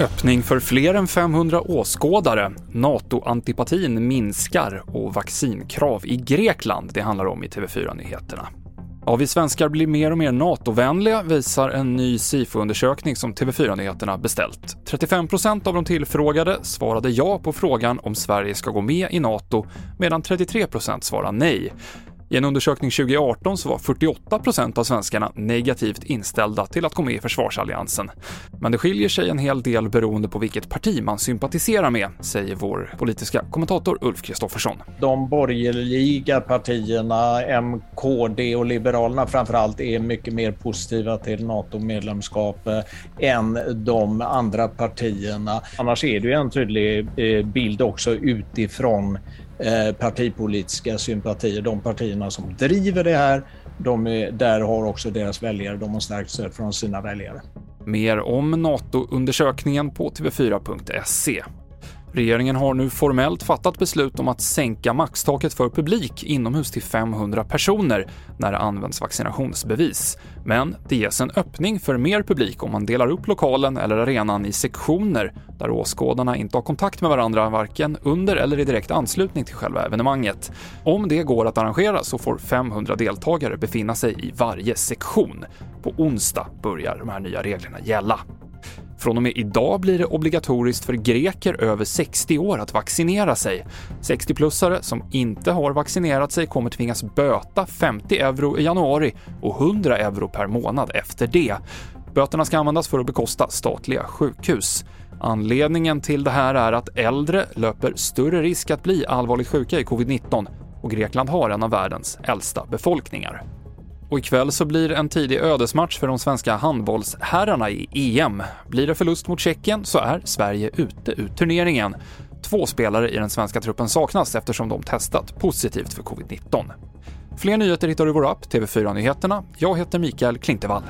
Öppning för fler än 500 åskådare, NATO-antipatin minskar och vaccinkrav i Grekland, det handlar om i TV4-nyheterna. Ja, vi svenskar blir mer och mer NATO-vänliga visar en ny SIFO-undersökning som TV4-nyheterna beställt. 35% av de tillfrågade svarade ja på frågan om Sverige ska gå med i NATO, medan 33% svarade nej. I en undersökning 2018 så var 48 procent av svenskarna negativt inställda till att gå med i försvarsalliansen. Men det skiljer sig en hel del beroende på vilket parti man sympatiserar med, säger vår politiska kommentator Ulf Kristoffersson. De borgerliga partierna, M, KD och Liberalerna framför allt, är mycket mer positiva till NATO-medlemskap eh, än de andra partierna. Annars är det ju en tydlig eh, bild också utifrån Eh, partipolitiska sympatier. De partierna som driver det här, de är, där har också deras väljare, de har starkt stöd från sina väljare. Mer om NATO-undersökningen på tv4.se. Regeringen har nu formellt fattat beslut om att sänka maxtaket för publik inomhus till 500 personer när det används vaccinationsbevis. Men det ges en öppning för mer publik om man delar upp lokalen eller arenan i sektioner där åskådarna inte har kontakt med varandra varken under eller i direkt anslutning till själva evenemanget. Om det går att arrangera så får 500 deltagare befinna sig i varje sektion. På onsdag börjar de här nya reglerna gälla. Från och med idag blir det obligatoriskt för greker över 60 år att vaccinera sig. 60-plussare som inte har vaccinerat sig kommer tvingas böta 50 euro i januari och 100 euro per månad efter det. Böterna ska användas för att bekosta statliga sjukhus. Anledningen till det här är att äldre löper större risk att bli allvarligt sjuka i covid-19 och Grekland har en av världens äldsta befolkningar. Och ikväll så blir en tidig ödesmatch för de svenska handbollsherrarna i EM. Blir det förlust mot Tjeckien så är Sverige ute ur turneringen. Två spelare i den svenska truppen saknas eftersom de testat positivt för covid-19. Fler nyheter hittar du i vår app TV4 Nyheterna. Jag heter Mikael Klintevall.